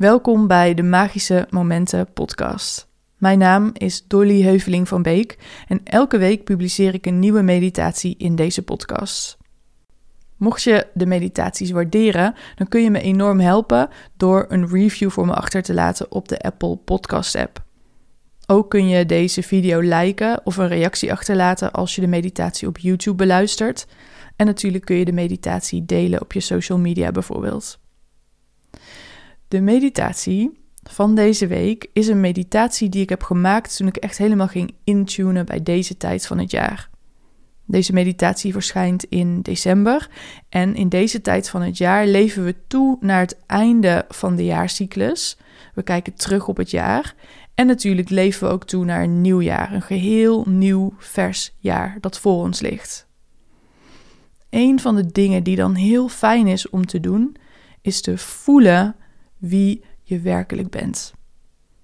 Welkom bij de Magische Momenten podcast. Mijn naam is Dolly Heuveling van Beek en elke week publiceer ik een nieuwe meditatie in deze podcast. Mocht je de meditaties waarderen, dan kun je me enorm helpen door een review voor me achter te laten op de Apple Podcast app. Ook kun je deze video liken of een reactie achterlaten als je de meditatie op YouTube beluistert. En natuurlijk kun je de meditatie delen op je social media bijvoorbeeld. De meditatie van deze week is een meditatie die ik heb gemaakt toen ik echt helemaal ging intunen bij deze tijd van het jaar. Deze meditatie verschijnt in december en in deze tijd van het jaar leven we toe naar het einde van de jaarcyclus. We kijken terug op het jaar en natuurlijk leven we ook toe naar een nieuw jaar, een geheel nieuw vers jaar dat voor ons ligt. Een van de dingen die dan heel fijn is om te doen, is te voelen wie je werkelijk bent.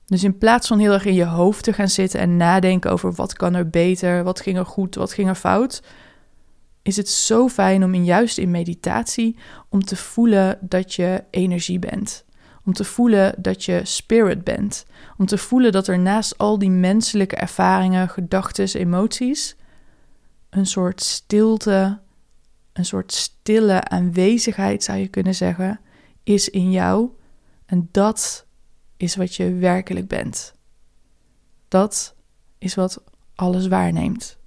Dus in plaats van heel erg in je hoofd te gaan zitten en nadenken over wat kan er beter, wat ging er goed, wat ging er fout, is het zo fijn om in juist in meditatie om te voelen dat je energie bent. Om te voelen dat je spirit bent. Om te voelen dat er naast al die menselijke ervaringen, gedachten, emoties een soort stilte, een soort stille aanwezigheid zou je kunnen zeggen, is in jou en dat is wat je werkelijk bent. Dat is wat alles waarneemt.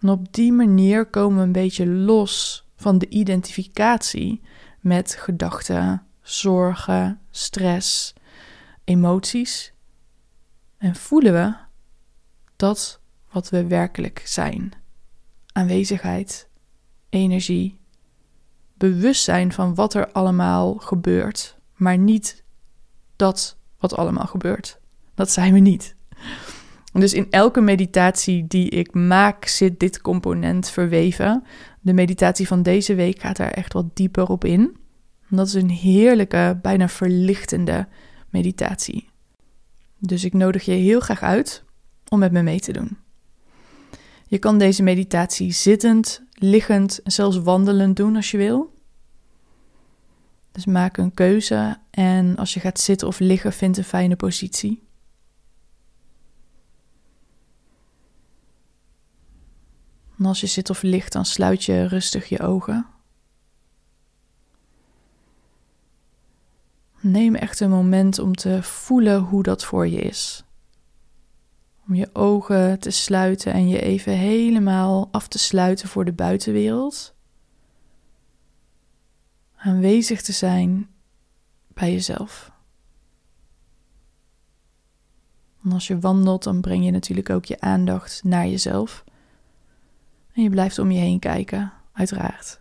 En op die manier komen we een beetje los van de identificatie met gedachten, zorgen, stress, emoties. En voelen we dat wat we werkelijk zijn. Aanwezigheid, energie, bewustzijn van wat er allemaal gebeurt maar niet dat wat allemaal gebeurt. Dat zijn we niet. Dus in elke meditatie die ik maak zit dit component verweven. De meditatie van deze week gaat daar echt wat dieper op in. Dat is een heerlijke, bijna verlichtende meditatie. Dus ik nodig je heel graag uit om met me mee te doen. Je kan deze meditatie zittend, liggend en zelfs wandelend doen als je wil. Dus maak een keuze en als je gaat zitten of liggen, vind een fijne positie. Als je zit of ligt, dan sluit je rustig je ogen. Neem echt een moment om te voelen hoe dat voor je is. Om je ogen te sluiten en je even helemaal af te sluiten voor de buitenwereld aanwezig te zijn bij jezelf. En als je wandelt, dan breng je natuurlijk ook je aandacht naar jezelf. En je blijft om je heen kijken, uiteraard.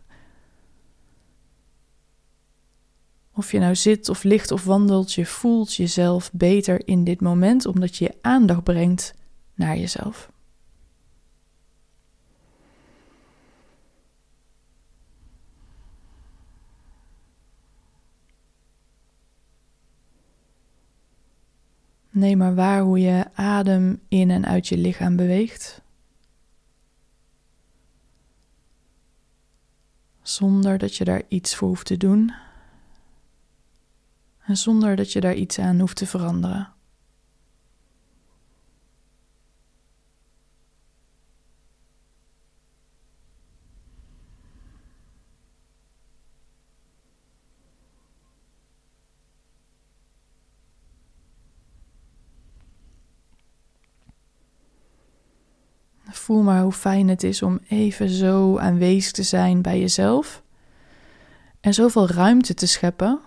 Of je nou zit of ligt of wandelt, je voelt jezelf beter in dit moment omdat je je aandacht brengt naar jezelf. Neem maar waar hoe je adem in en uit je lichaam beweegt. Zonder dat je daar iets voor hoeft te doen. En zonder dat je daar iets aan hoeft te veranderen. Voel maar hoe fijn het is om even zo aanwezig te zijn bij jezelf. En zoveel ruimte te scheppen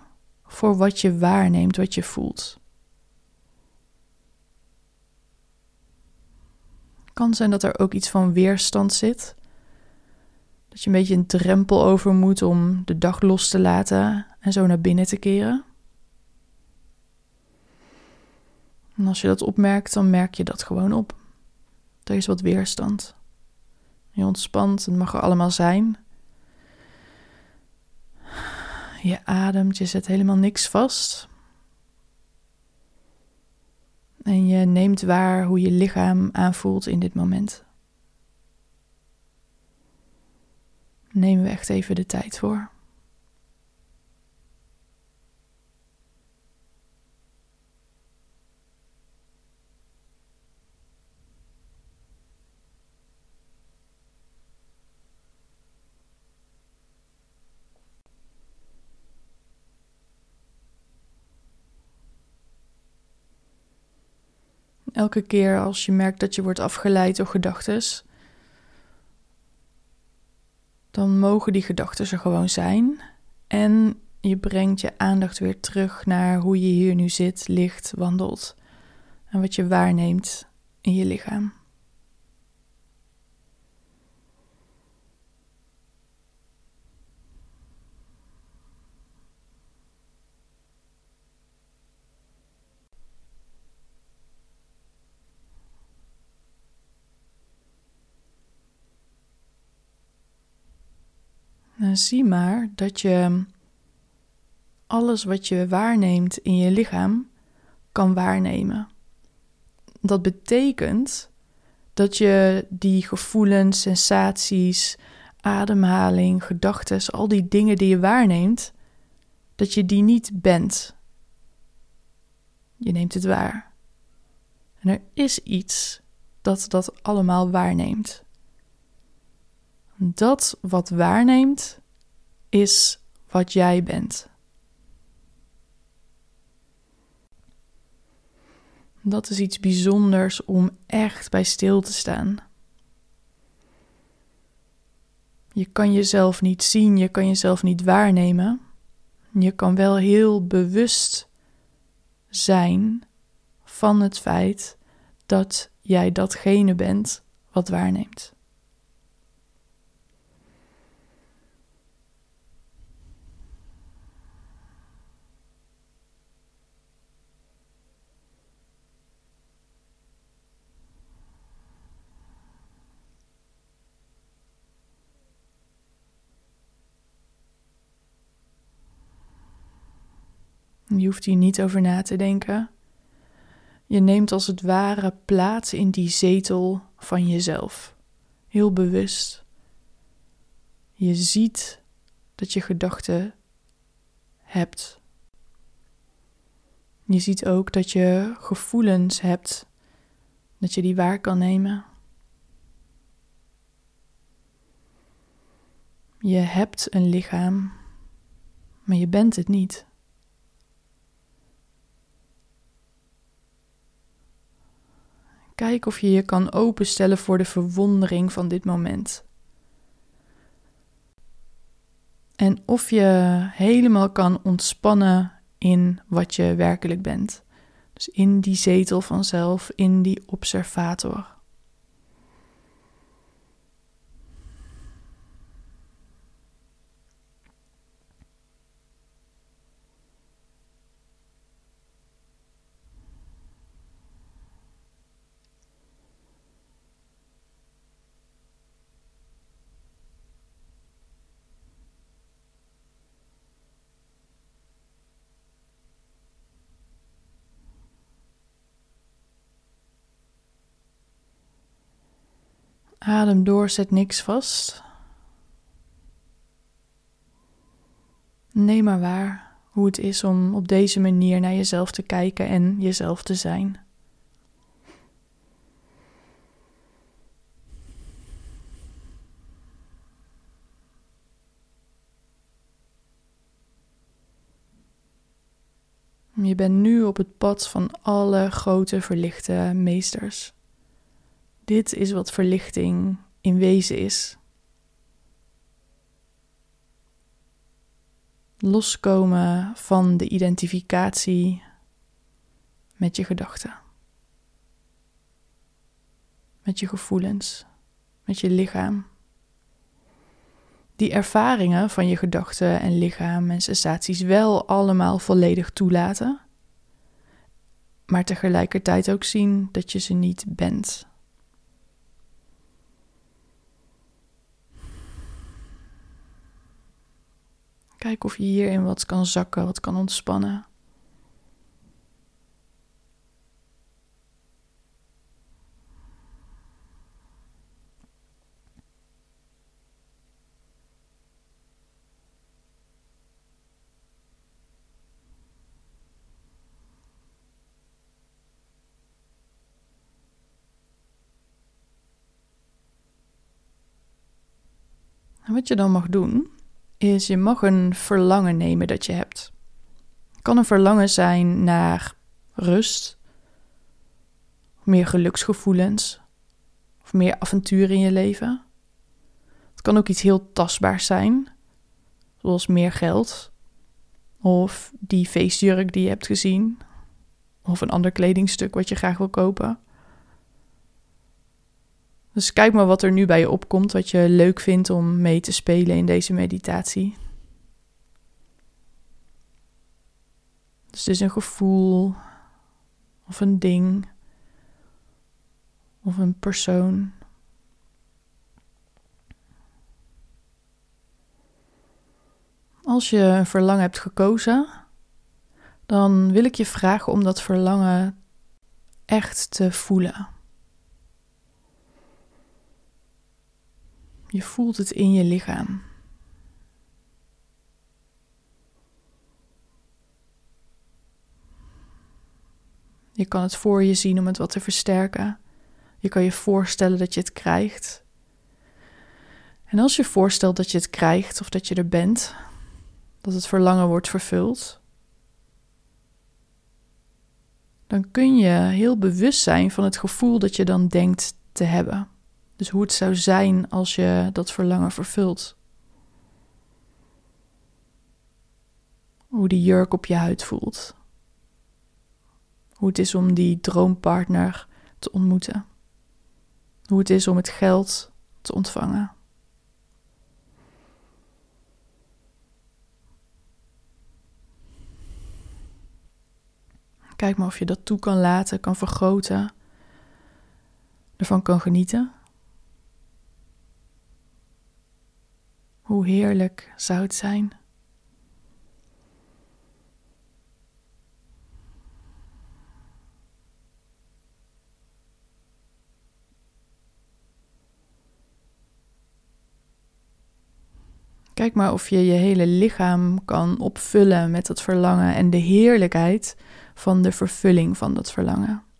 voor wat je waarneemt, wat je voelt. Kan zijn dat er ook iets van weerstand zit. Dat je een beetje een drempel over moet om de dag los te laten en zo naar binnen te keren. En als je dat opmerkt, dan merk je dat gewoon op. Er is wat weerstand. Je ontspant, het mag er allemaal zijn. Je ademt, je zet helemaal niks vast. En je neemt waar hoe je lichaam aanvoelt in dit moment. Nemen we echt even de tijd voor. Elke keer als je merkt dat je wordt afgeleid door gedachten, dan mogen die gedachten er gewoon zijn. En je brengt je aandacht weer terug naar hoe je hier nu zit, ligt, wandelt. En wat je waarneemt in je lichaam. En zie maar dat je alles wat je waarneemt in je lichaam kan waarnemen. Dat betekent dat je die gevoelens, sensaties, ademhaling, gedachten, al die dingen die je waarneemt, dat je die niet bent. Je neemt het waar. En er is iets dat dat allemaal waarneemt. Dat wat waarneemt, is wat jij bent. Dat is iets bijzonders om echt bij stil te staan. Je kan jezelf niet zien, je kan jezelf niet waarnemen. Je kan wel heel bewust zijn van het feit dat jij datgene bent wat waarneemt. Je hoeft hier niet over na te denken. Je neemt als het ware plaats in die zetel van jezelf. Heel bewust. Je ziet dat je gedachten hebt. Je ziet ook dat je gevoelens hebt, dat je die waar kan nemen. Je hebt een lichaam, maar je bent het niet. Kijk of je je kan openstellen voor de verwondering van dit moment. En of je helemaal kan ontspannen in wat je werkelijk bent. Dus in die zetel vanzelf, in die observator. Adem door, zet niks vast. Neem maar waar hoe het is om op deze manier naar jezelf te kijken en jezelf te zijn. Je bent nu op het pad van alle grote verlichte meesters. Dit is wat verlichting in wezen is. Loskomen van de identificatie met je gedachten, met je gevoelens, met je lichaam. Die ervaringen van je gedachten en lichaam en sensaties wel allemaal volledig toelaten, maar tegelijkertijd ook zien dat je ze niet bent. Kijk of je hierin wat kan zakken, wat kan ontspannen. En wat je dan mag doen, is je mag een verlangen nemen dat je hebt. Het kan een verlangen zijn naar rust meer geluksgevoelens of meer avontuur in je leven. Het kan ook iets heel tastbaars zijn, zoals meer geld of die feestjurk die je hebt gezien of een ander kledingstuk wat je graag wil kopen. Dus kijk maar wat er nu bij je opkomt, wat je leuk vindt om mee te spelen in deze meditatie. Dus het is een gevoel of een ding of een persoon. Als je een verlangen hebt gekozen, dan wil ik je vragen om dat verlangen echt te voelen. Je voelt het in je lichaam. Je kan het voor je zien om het wat te versterken. Je kan je voorstellen dat je het krijgt. En als je voorstelt dat je het krijgt of dat je er bent, dat het verlangen wordt vervuld, dan kun je heel bewust zijn van het gevoel dat je dan denkt te hebben. Dus hoe het zou zijn als je dat verlangen vervult. Hoe die jurk op je huid voelt. Hoe het is om die droompartner te ontmoeten. Hoe het is om het geld te ontvangen. Kijk maar of je dat toe kan laten, kan vergroten, ervan kan genieten. Hoe heerlijk zou het zijn? Kijk maar of je je hele lichaam kan opvullen met dat verlangen en de heerlijkheid van de vervulling van dat verlangen.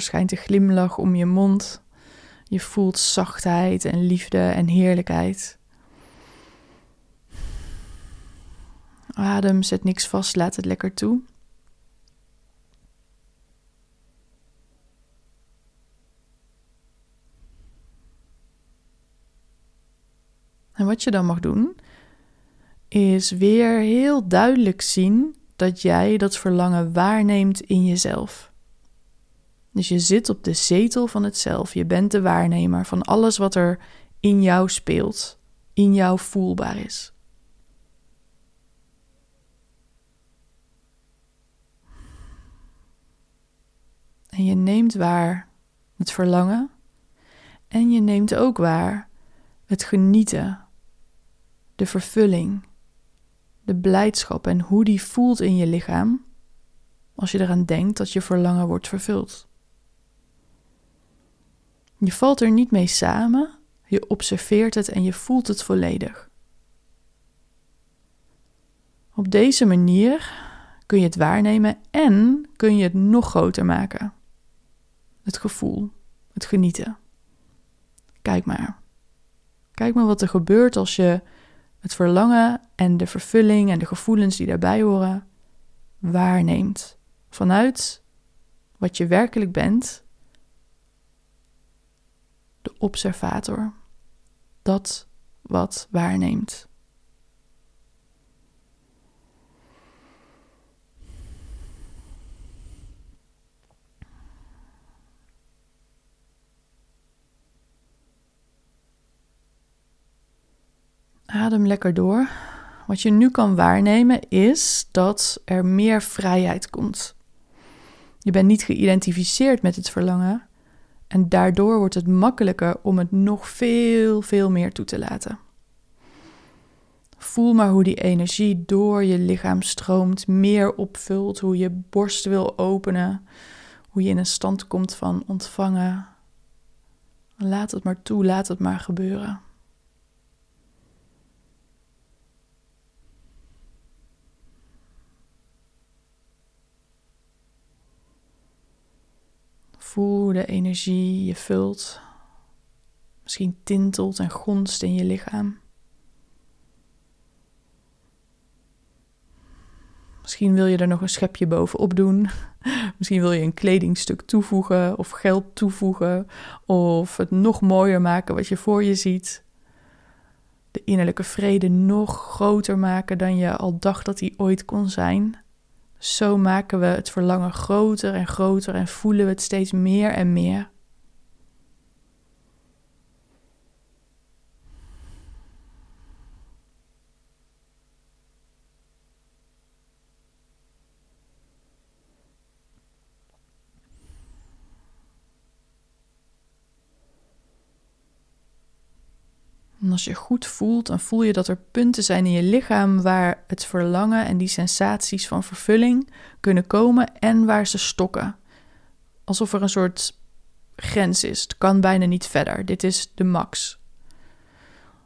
Verschijnt een glimlach om je mond. Je voelt zachtheid en liefde en heerlijkheid. Adem, zet niks vast, laat het lekker toe. En wat je dan mag doen, is weer heel duidelijk zien dat jij dat verlangen waarneemt in jezelf. Dus je zit op de zetel van het zelf. Je bent de waarnemer van alles wat er in jou speelt, in jou voelbaar is. En je neemt waar het verlangen en je neemt ook waar het genieten, de vervulling, de blijdschap en hoe die voelt in je lichaam als je eraan denkt dat je verlangen wordt vervuld. Je valt er niet mee samen, je observeert het en je voelt het volledig. Op deze manier kun je het waarnemen en kun je het nog groter maken. Het gevoel, het genieten. Kijk maar. Kijk maar wat er gebeurt als je het verlangen en de vervulling en de gevoelens die daarbij horen waarneemt. Vanuit wat je werkelijk bent observator, dat wat waarneemt. Adem lekker door. Wat je nu kan waarnemen is dat er meer vrijheid komt. Je bent niet geïdentificeerd met het verlangen, en daardoor wordt het makkelijker om het nog veel, veel meer toe te laten. Voel maar hoe die energie door je lichaam stroomt, meer opvult, hoe je borst wil openen, hoe je in een stand komt van ontvangen. Laat het maar toe, laat het maar gebeuren. Voel de energie je vult misschien tintelt en gonst in je lichaam. Misschien wil je er nog een schepje bovenop doen. Misschien wil je een kledingstuk toevoegen of geld toevoegen of het nog mooier maken wat je voor je ziet. De innerlijke vrede nog groter maken dan je al dacht dat die ooit kon zijn. Zo maken we het verlangen groter en groter en voelen we het steeds meer en meer. En als je goed voelt, dan voel je dat er punten zijn in je lichaam waar het verlangen en die sensaties van vervulling kunnen komen en waar ze stokken. Alsof er een soort grens is. Het kan bijna niet verder. Dit is de max.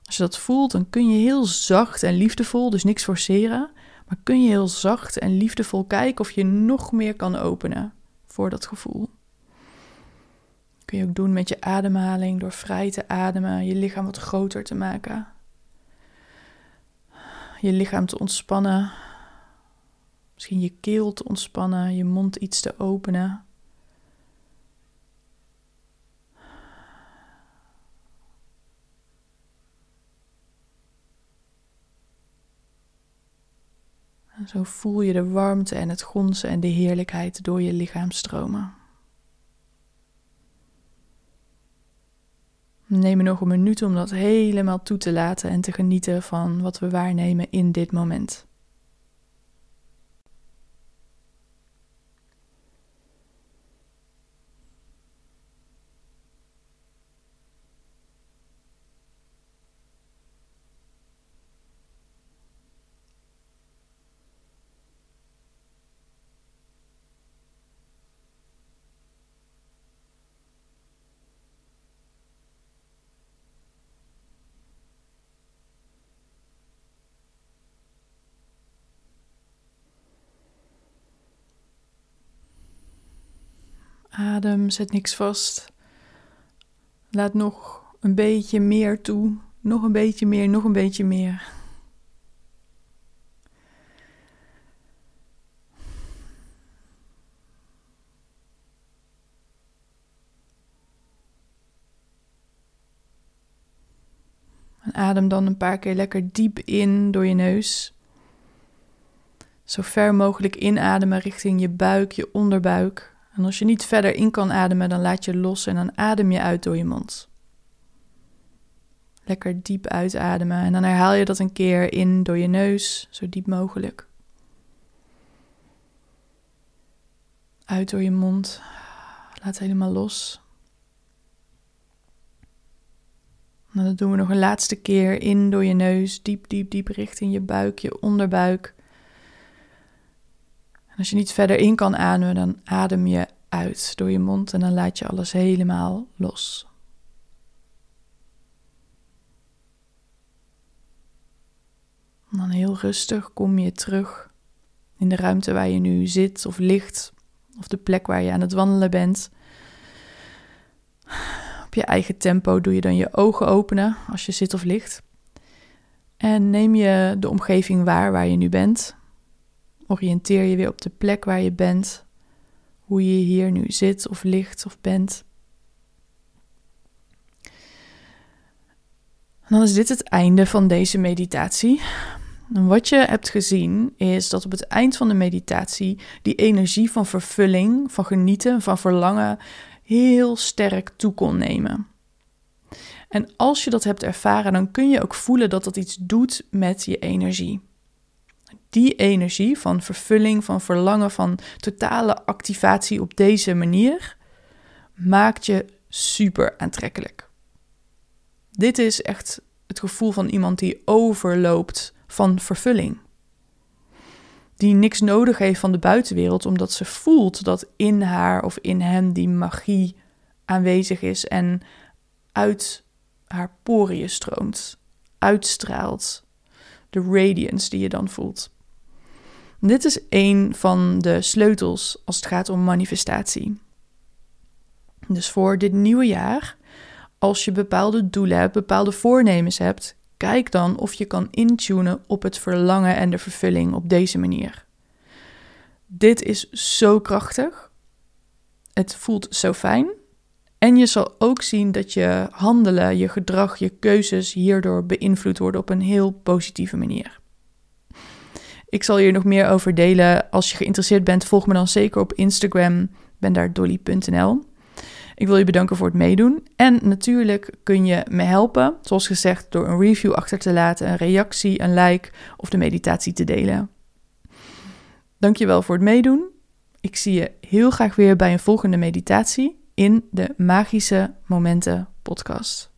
Als je dat voelt, dan kun je heel zacht en liefdevol, dus niks forceren, maar kun je heel zacht en liefdevol kijken of je nog meer kan openen voor dat gevoel kun je ook doen met je ademhaling door vrij te ademen, je lichaam wat groter te maken. Je lichaam te ontspannen. Misschien je keel te ontspannen, je mond iets te openen. En zo voel je de warmte en het gonzen en de heerlijkheid door je lichaam stromen. Neem nog een minuut om dat helemaal toe te laten en te genieten van wat we waarnemen in dit moment. Adem, zet niks vast. Laat nog een beetje meer toe. Nog een beetje meer, nog een beetje meer. En adem dan een paar keer lekker diep in door je neus. Zo ver mogelijk inademen richting je buik, je onderbuik. En als je niet verder in kan ademen, dan laat je los en dan adem je uit door je mond. Lekker diep uitademen en dan herhaal je dat een keer in door je neus, zo diep mogelijk. Uit door je mond. Laat helemaal los. En dan doen we nog een laatste keer in door je neus, diep, diep, diep richting je buik, je onderbuik. Als je niet verder in kan ademen, dan adem je uit door je mond en dan laat je alles helemaal los. Dan heel rustig kom je terug in de ruimte waar je nu zit of ligt, of de plek waar je aan het wandelen bent. Op je eigen tempo doe je dan je ogen openen als je zit of ligt. En neem je de omgeving waar waar je nu bent. Oriënteer je weer op de plek waar je bent, hoe je hier nu zit of ligt of bent. En dan is dit het einde van deze meditatie. Wat je hebt gezien is dat op het eind van de meditatie die energie van vervulling, van genieten, van verlangen heel sterk toe kon nemen. En als je dat hebt ervaren, dan kun je ook voelen dat dat iets doet met je energie die energie van vervulling, van verlangen, van totale activatie op deze manier, maakt je super aantrekkelijk. Dit is echt het gevoel van iemand die overloopt van vervulling. Die niks nodig heeft van de buitenwereld, omdat ze voelt dat in haar of in hem die magie aanwezig is en uit haar poriën stroomt, uitstraalt. De radiance die je dan voelt. Dit is een van de sleutels als het gaat om manifestatie. Dus voor dit nieuwe jaar, Als je bepaalde doelen hebt, bepaalde voornemens hebt, kijk dan of je kan intunen op het verlangen en de vervulling op deze manier. Dit is zo krachtig. Het voelt zo fijn. En je zal ook zien dat je handelen, je gedrag, je keuzes hierdoor beïnvloed worden op een heel positieve manier. Ik zal hier nog meer over delen. Als je geïnteresseerd bent, volg me dan zeker op Instagram. Ben daar dolly.nl. Ik wil je bedanken voor het meedoen. En natuurlijk kun je me helpen, zoals gezegd, door een review achter te laten, een reactie, een like of de meditatie te delen. Dankjewel voor het meedoen. Ik zie je heel graag weer bij een volgende meditatie in de Magische Momenten podcast.